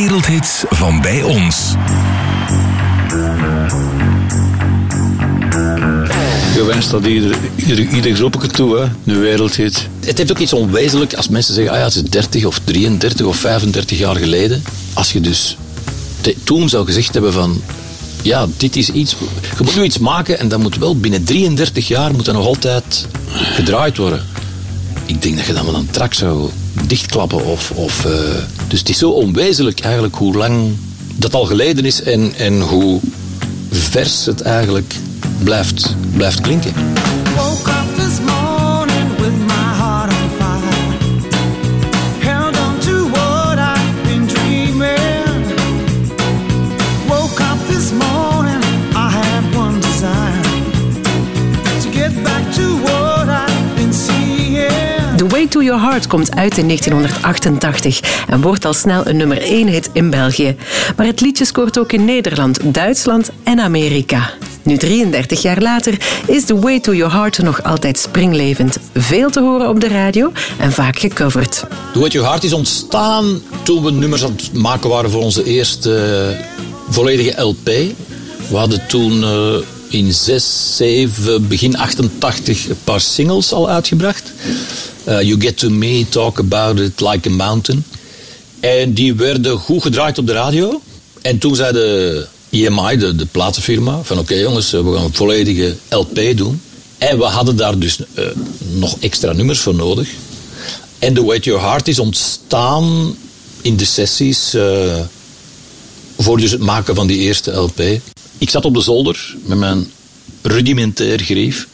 wereldhits van bij ons. Gewenst dat ieder, ieder, ieder groepje toe, hè. een wereldhit. Het heeft ook iets onwezenlijk als mensen zeggen, ah ja, het is 30 of 33 of 35 jaar geleden. Als je dus te- toen zou gezegd hebben van, ja, dit is iets, je moet nu iets maken en dat moet wel binnen 33 jaar moet dat nog altijd gedraaid worden. Ik denk dat je dan wel een trak zou dichtklappen of, of eh, dus het is zo onwezenlijk eigenlijk hoe lang dat al geleden is en, en hoe vers het eigenlijk blijft, blijft klinken. To Your Heart komt uit in 1988 en wordt al snel een nummer 1 hit in België. Maar het liedje scoort ook in Nederland, Duitsland en Amerika. Nu 33 jaar later is The Way to Your Heart nog altijd springlevend. Veel te horen op de radio en vaak gecoverd. The Way to Your Heart is ontstaan toen we nummers aan het maken waren voor onze eerste eh, volledige LP. We hadden toen eh, in 6, 7, begin 88 een paar singles al uitgebracht. Eh, you Get To Me, Talk About It Like a Mountain. En die werden goed gedraaid op de radio. En toen zei de EMI, de, de platenfirma, van oké jongens, eh, we gaan een volledige LP doen. En we hadden daar dus eh, nog extra nummers voor nodig. En The Way to Your Heart is ontstaan in de sessies voor dus het maken van die eerste LP. Ik zat op de zolder met mijn rudimentair grief.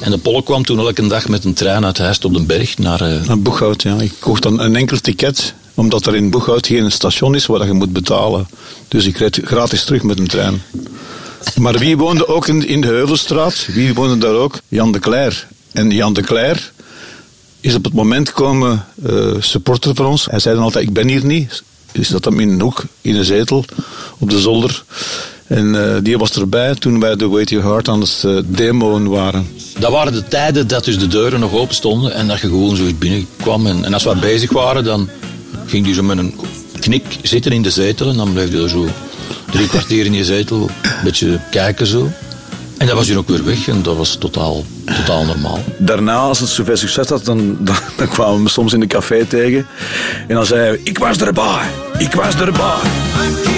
En de Polle kwam toen elke dag met een trein uit Heist op den Berg naar... eh, Naar Boeghout, ja. Ik kocht dan een enkel ticket, omdat er in Boeghout geen station is waar je moet betalen. Dus ik reed gratis terug met een trein. Maar wie woonde ook in, in de Heuvelstraat? Wie woonde daar ook? Jan de Cler. En Jan de Cler is op het moment komen eh, supporter van ons. Hij zei dan altijd, ik ben hier niet. Hij zat hem in een hoek, in een zetel, op de zolder. En eh, die was erbij toen wij de Way to Your Heart aan het eh, demoen waren. Dat waren de tijden dat dus de deuren nog open stonden en dat je gewoon zoiets binnenkwam. En, en als we bezig waren, dan ging die zo met een knik zitten in de zetel. En dan bleef je er zo drie kwartier in je zetel, een beetje kijken zo. En dan was hij ook weer weg en dat was totaal, totaal normaal. Daarna, als het zoveel succes had, dan, dan, dan kwamen we me soms in de café tegen. En dan zei hij, ik was erbij, ik was erbij.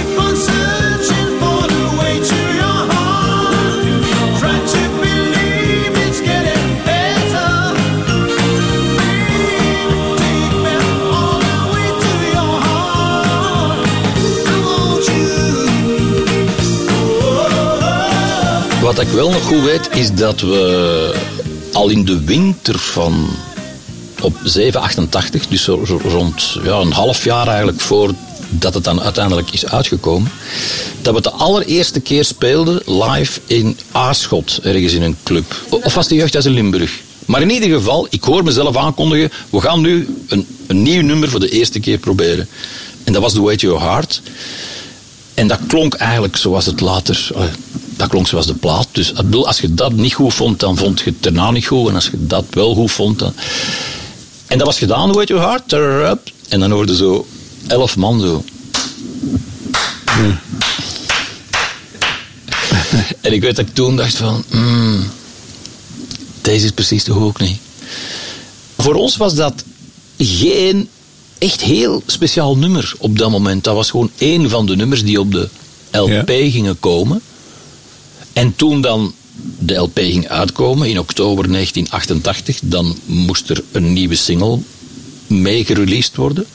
Wat ik wel nog goed weet, is dat we al in de winter van op 788, dus rond ja, een half jaar eigenlijk voordat het dan uiteindelijk is uitgekomen, dat we de allereerste keer speelden live in Aarschot, ergens in een club. Of was de jeugdhuis in Limburg? Maar in ieder geval, ik hoor mezelf aankondigen, we gaan nu een, een nieuw nummer voor de eerste keer proberen. En dat was The Way to Your Heart. En dat klonk eigenlijk zoals het later... Dat klonk zoals de plaat. Dus bedoel, als je dat niet goed vond, dan vond je het daarna niet goed. En als je dat wel goed vond, dan... En dat was gedaan, weet je, hard. En dan hoorde zo elf man zo. en ik weet dat ik toen dacht van... hmm, deze is precies toch ook niet. Voor ons was dat geen echt heel speciaal nummer op dat moment. Dat was gewoon één van de nummers die op de LP gingen komen. En toen dan de LP ging uitkomen in oktober 1988, dan moest er een nieuwe single mee gereleased worden.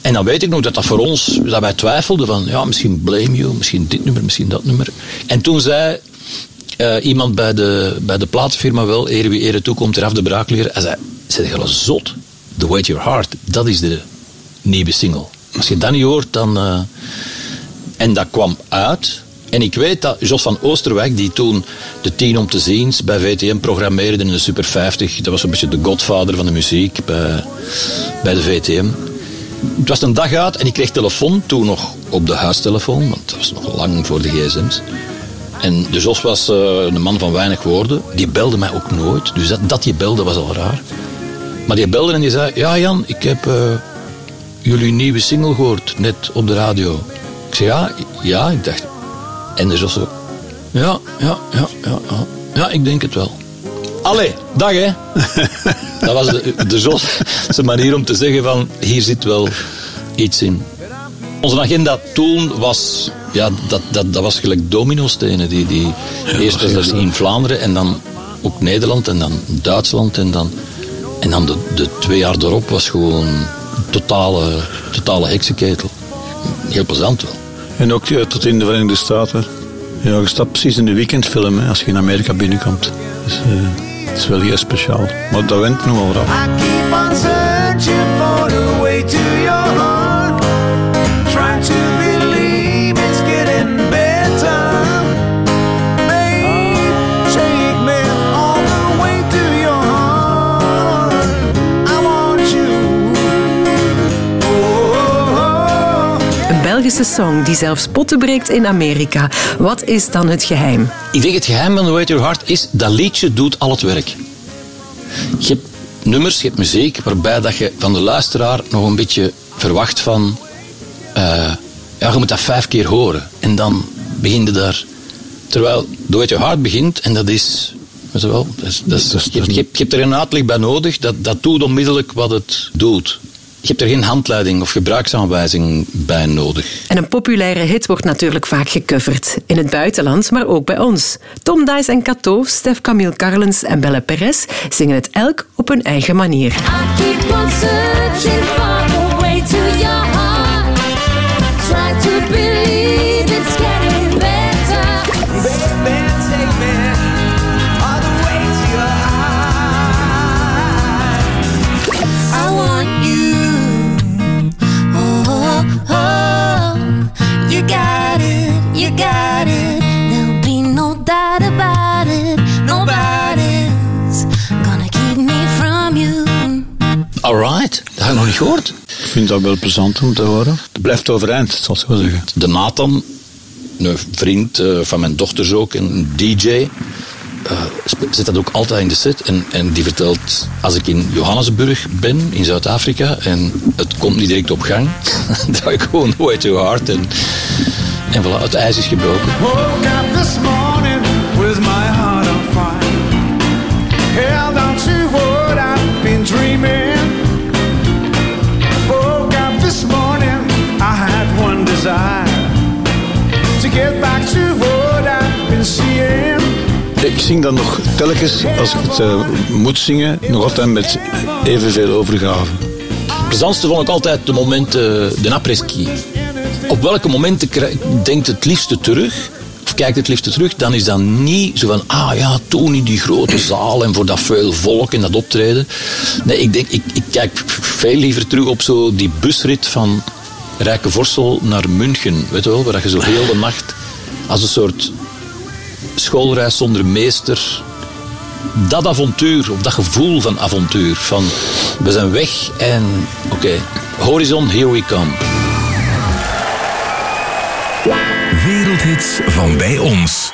En dan weet ik nog dat dat voor ons, dat wij twijfelden van, ja, misschien Blame You, misschien dit nummer, misschien dat nummer. En toen zei eh, iemand bij de, bij de platenfirma wel, ere wie ere toekomt, eraf de braakleren. Hij zei, zeg je zot, The to Your Heart, dat is de nieuwe single. Als je dat niet hoort, dan... eh, En dat kwam uit. En ik weet dat Jos van Oosterwijk, die toen de 10 om te zien bij VTM programmeerde in de Super 50, dat was een beetje de godvader van de muziek bij, bij de VTM. Het was een dag uit en ik kreeg telefoon, toen nog op de huistelefoon, want dat was nog lang voor de gsm's. En de Jos was eh, een man van weinig woorden. Die belde mij ook nooit. Dus dat, dat die belde was al raar. Maar die belde en die zei... Ja, Jan, ik heb, eh, jullie nieuwe single gehoord, net op de radio. Ik zei, ja, ja, ik dacht. En de Jos zo, ja, ja, ja, ja, ja. Ja, ik denk het wel. Allee, dag hè. Dat was de, de zijn manier om te zeggen van, hier zit wel iets in. Onze agenda toen was, ja, dat, dat, dat was gelijk dominostenen. Die, die, eerst was dat in Vlaanderen en dan ook Nederland en dan Duitsland en dan, en dan de, de twee jaar erop was gewoon totale, totale heksenketel. Heel plezant wel. En ook eh, tot in de Verenigde Staten. Ja, je staat precies in de weekendfilm hè, als je in Amerika binnenkomt. Dus, eh, het is wel heel speciaal. Maar dat went nog wel rap. Belgische song die zelfs potten breekt in Amerika. Wat is dan het geheim? Ik denk het geheim van The Way to Your Heart is dat liedje doet al het werk. Je hebt nummers, je hebt muziek, waarbij dat je van de luisteraar nog een beetje verwacht van... eh, ja, je moet dat vijf keer horen. En dan begin je daar... Terwijl The Way to Your Heart begint, en dat is... Wel, dat is, dat is- je, hebt- je hebt- je hebt er een uitleg bij nodig, dat, dat doet onmiddellijk wat het doet. Je hebt er geen handleiding of gebruiksaanwijzing bij nodig. En een populaire hit wordt natuurlijk vaak gecoverd. In het buitenland, maar ook bij ons. Tom Dice en Cato, Stef Camille Carlens en Belle Perez zingen het elk op hun eigen manier. I keep on niet gehoord. Ik vind dat wel plezant om te horen. Het blijft overeind, zal ik zo zeggen. de Nathan, een vriend eh, van mijn dochters ook, een DJ, eh, zet dat ook altijd in de set. En, en die vertelt, als ik in Johannesburg ben, in Zuid-Afrika, en het komt niet direct op gang, dan draai ik gewoon way too hard en, en voilà, het ijs is gebroken. Woke up this morning with my heart on fire. Held on to Ik zing dan nog telkens, als ik het eh, moet zingen, nog altijd met evenveel overgave. Het plezantste vond ik altijd de momenten, de après-ski. Op welke momenten denkt het liefste terug, of kijkt het liefste terug, dan is dat niet zo van, ah ja, toen in die grote zaal en voor dat veel volk en dat optreden. Nee, ik denk, ik, ik kijk veel liever terug op zo die busrit van Rijkenvorsel naar München, weet je wel, waar je zo heel de nacht als een soort schoolreis zonder meester dat avontuur, of dat gevoel van avontuur. Van we zijn weg en oké, horizon, here we come. Wereldhits van bij ons.